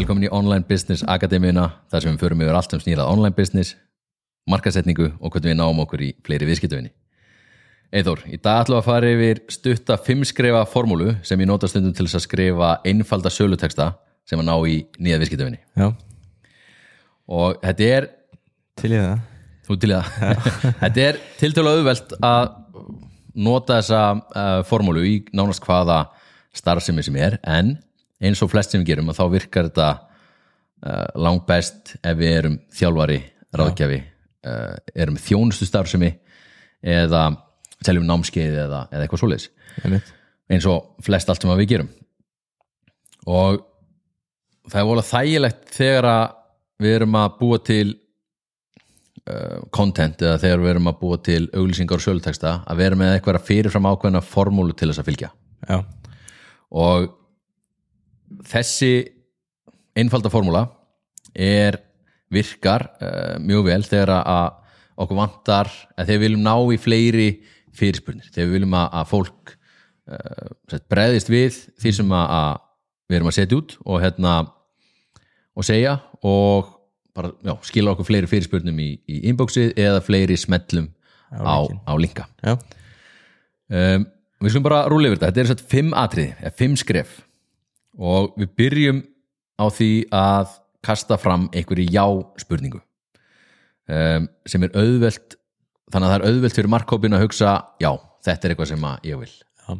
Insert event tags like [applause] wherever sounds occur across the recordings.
Velkomin í Online Business Akademíuna þar sem við förum yfir allt sem snýrað online business, markasetningu og hvernig við náum okkur í fleiri viðskiptöfinni. Eithor, í dag ætlum við að fara yfir stutta fimmskrefa formúlu sem ég nota stundum til þess að skrifa einfalda söluteksta sem að ná í nýja viðskiptöfinni. Já, Og þetta er, til ég það þú til í það, [laughs] þetta er tiltölu auðvelt að nota þessa uh, formúlu í nánast hvaða starfsemi sem er en eins og flest sem við gerum að þá virkar þetta uh, langt best ef við erum þjálfari, ráðgjafi uh, erum þjónustu starfsemi eða seljum námskeið eða, eða eitthvað svoleiðis. Eins og flest allt sem að við gerum. Og það er volað þægilegt þegar að við erum að búa til uh, content eða þegar við erum að búa til auglýsingar og söluteksta að vera með eitthvað fyrirfram ákveðna formúlu til þess að fylgja. Já, og þessi einfalda formúla er virkar uh, mjög vel þegar að okkur vantar að við viljum ná í fleiri fyrirspurnir, þegar við viljum að, að fólk uh, breðist við því sem að, að við erum að setja út og hérna og segja og bara já, skila okkur fleiri fyrirspurnum í, í inboxið eða fleiri smellum á, á linka. Um, við skulum bara rúlega yfir þetta. Þetta er að fimm atriði, fimm skref og við byrjum á því að kasta fram einhverju já spurningu um, sem er auðvelt þannig að það er auðvelt fyrir markkópin að hugsa já, þetta er eitthvað sem að ég vil. Já,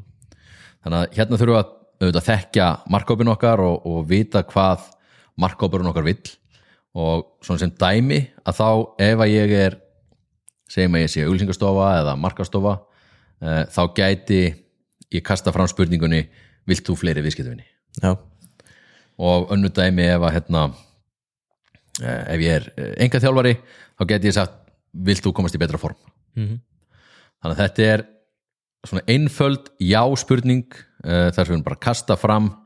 þannig að hérna þurfum við að auðvitað þekkja markkópin okkar og, og vita hvað markkópurinn okkar vill. Og svona sem dæmi að þá ef að ég er segjum að ég sé auglýsingastofa eða markastofa uh, þá gæti ég kasta fram spurningunni vilt þú fleiri viðskiptavinni já, og önnu dæmi ef að hérna uh, ef ég er enga þjálfari þá gæti ég sagt vilt þú komast í betra form? Mhm. þannig að þetta er svona einföld já spurning uh, þar sem við bara kasta fram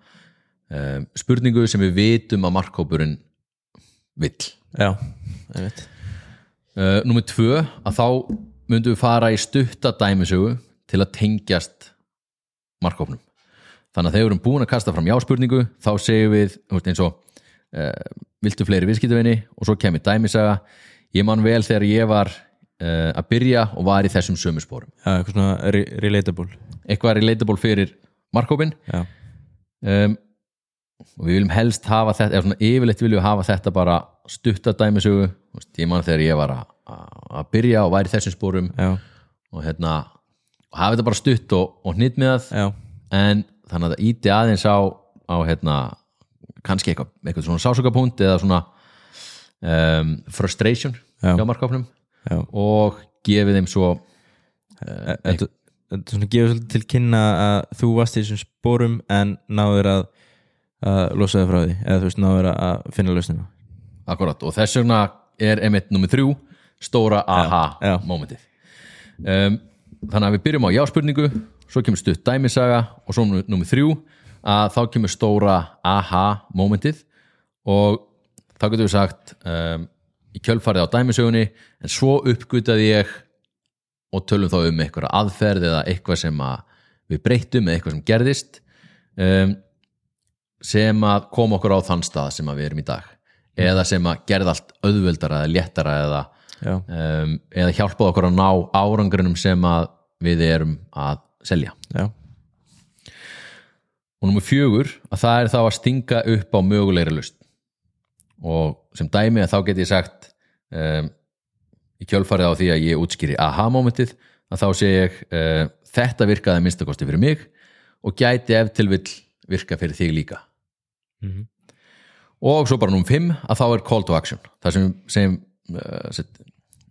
spurningu sem við vitum að markkópurinn vill. Já, einmitt. Uh, Númer tvö að þá myndum við fara í stutta dæmisögu til að tengjast markkópnum þannig að þegar við erum búin að kasta fram já spurningu þá segjum við eins og uh, viltu fleiri viðskiptavinni og svo kemur dæmisaga. Ég man vel þegar ég var uh, að byrja og var í þessum sömu spórum Já, eitthvað svona re relatable. Eitthvað relatable fyrir markkópin um, og við viljum helst hafa þetta eða svona yfirleitt viljum við hafa þetta bara stutta dæmisögu. Ég man þegar ég var að, byrja og var í þessum spórum já, og hérna og hafa þetta bara stutt og, og já, en þannig að það íti aðeins á, á hérna, kannski eitthvað, eitthvað svona sásugapunkt eða svona um, frustration Já. hjá markkópnum já. og gefið þeim svo E- Þetta gefur svolítið til kynna að þú varst í þessum spórum en náður að, að losa það frá því eða þú veist náður að- finna lausnina. Akkurat, og þess vegna er emitt nummið þrjú, stóra aha já. momentið um, þannig að við byrjum á já-spurningu svo kemur stutt dæmisaga og svo nummið þrjú að þá kemur stóra aha momentið og þá getum við sagt um, í kjölfarið á dæmisögunni en svo uppgutaði ég og tölum þá um eitthvað aðferð eða eitthvað sem að við breyttum eða eitthvað sem gerðist um, sem að koma okkur á þann stað sem að við erum í dag. Eða sem að gerða allt auðveldara eða léttara eða, um, eða hjálpa okkur að ná árangrinum sem að við erum að selja. Já, og nummer fjögur að það er þá að stinga upp á mögulegri lust og sem dæmi að þá get ég sagt um, í kjölfarið á því að ég útskýri aha momentið að þá sé ég uh, þetta virkaði að minnstakosti fyrir mig og gæti ef til vill virka fyrir þig líka. Mhm. og svo bara nummer fimm að þá er call to action. Það sem, sem uh, set,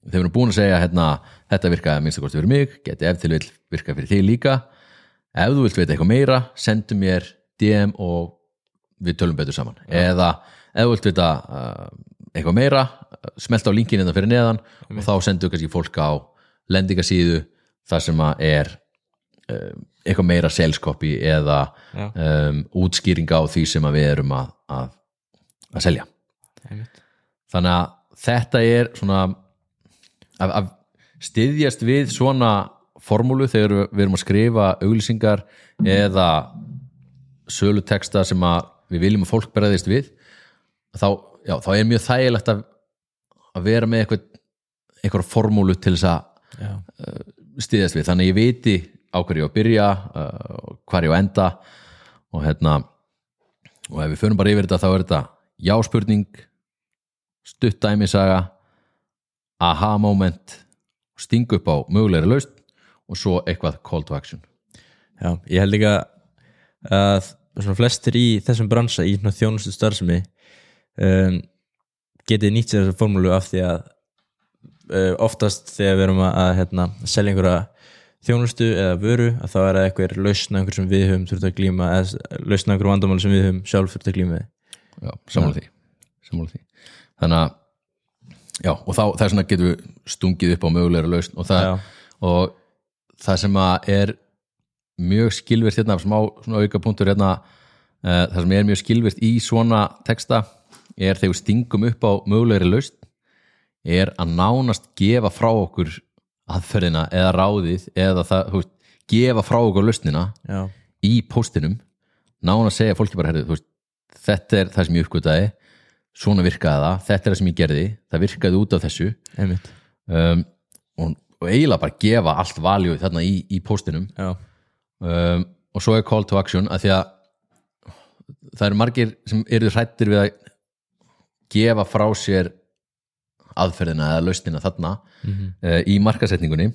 þeir eru búin að segja hérna, þetta virkaði að minnstakosti fyrir mig geti ef til vill virka fyrir þig líka. Ef þú vilt veita eitthvað meira sendu mér DM og við tölum betur saman. Eða ef þú vilt veita uh, eitthvað meira smelt á linkin innan fyrir neðan og þá sendu kannski fólk á lendingasíðu þar sem að er um, eitthvað meira sales copy eða Já. um, útskýringa á því sem við erum að, að, að selja. Einmitt. Þannig að þetta er svona að, að styðjast við svona formúlu þegar við erum að skrifa auglýsingar eða söluteksta sem við viljum að fólk berðist við þá, já, þá er mjög þægilegt að, að vera með eitthvað eitthvað formúlu til þess að já, stýðast við, þannig ég viti á hverju ég á að byrja uh, á að enda og hérna og ef við förum bara yfir þetta þá er þetta jáspurning stutt dæmisaga aha moment sting upp á mögulegri laust og svo eitthvað call to action. Já, ég held líka að svona flestir í þessum bransa í svona þjónustu starfsemi um, getið nýtt sér þessa formúlu af því að uh, oftast þegar við erum að, að hérna, selja einhverja þjónustu eða vöru að þá er það eitthvað lausna einhver sem við höfum þurft að glíma eða lausna einhver vandamáli sem við höfum sjálf þurft að glíma já, sammála því, því. Þannig að já, og þá það er svona getum við stungið upp á mögulegri lausn og það, og það sem er mjög skilvirt hérna, smá svona auka punktur hérna uh, það sem er mjög skilvirt í svona texta er þegar við stingum upp á mögulegri lausn er að nánast gefa frá okkur aðferðina eða ráðið eða það, veist, gefa frá okkur lausnina já, í póstinum nánast segja fólki bara herrið, veist, þetta er það sem ég uppgötaði svona virkaði það, þetta er það sem ég gerði. Það virkaði út af þessu. Um, og, og eiginlega bara gefa allt valjú þarna í, í póstinum. Já, um, og svo er call to action að því að það eru margir sem eru hrættir við að gefa frá sér aðferðina eða lausnina þarna Mhm. uh, í markasetningunni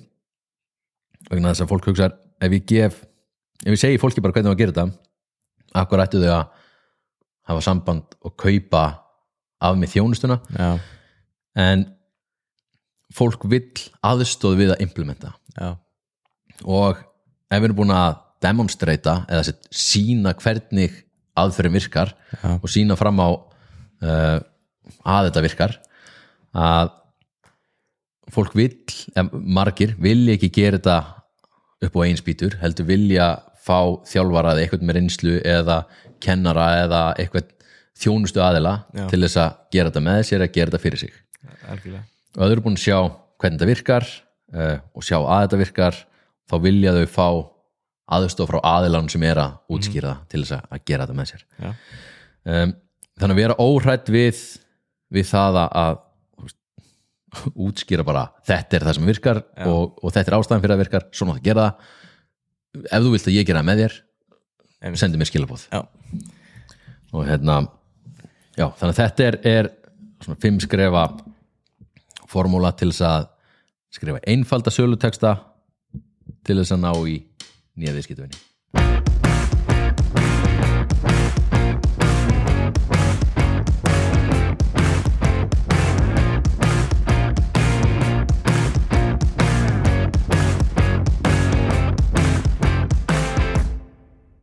vegna þess að fólk hugsa ef ég gef, ef ég segi fólki bara hvernig á að gera þetta akkur ættu þau að hafa samband og kaupa af mig þjónustuna. Já, en fólk vill aðstóð við að implementa. Já, og ef við erum búin að demonstrata eða sína hvernig aðferðin virkar Já. og sína fram á uh, að þetta virkar að fólk vill, margir vilja ekki gera þetta upp á einn spýtur, heldur vilja fá þjálfara eða eitthvað með reynslu eða kennara eða eitthvað þjónustu aðila Já. til þess að gera þetta með sér að gera þetta fyrir sig. Algjörlega. Og þau eru búin að sjá hvernig þetta virkar uh, og sjá að þetta virkar þá vilja þau fá aðstof frá aðilanum sem er að útskýra það til þess að- gera þetta með sér. Um, þannig að vera óhrætt við við það að, útskýra bara þetta er það sem virkar og, og þetta er ástæðan fyrir að virkar, svona það gera það. Ef þú vilt að ég gera það með þér sendi mér skilabóð já, og hérna já, þannig að þetta er, er svona fimm skrefa formúla til þess að skrifa einfalda söluteksta til þess að ná í nýja viðskiptuvinni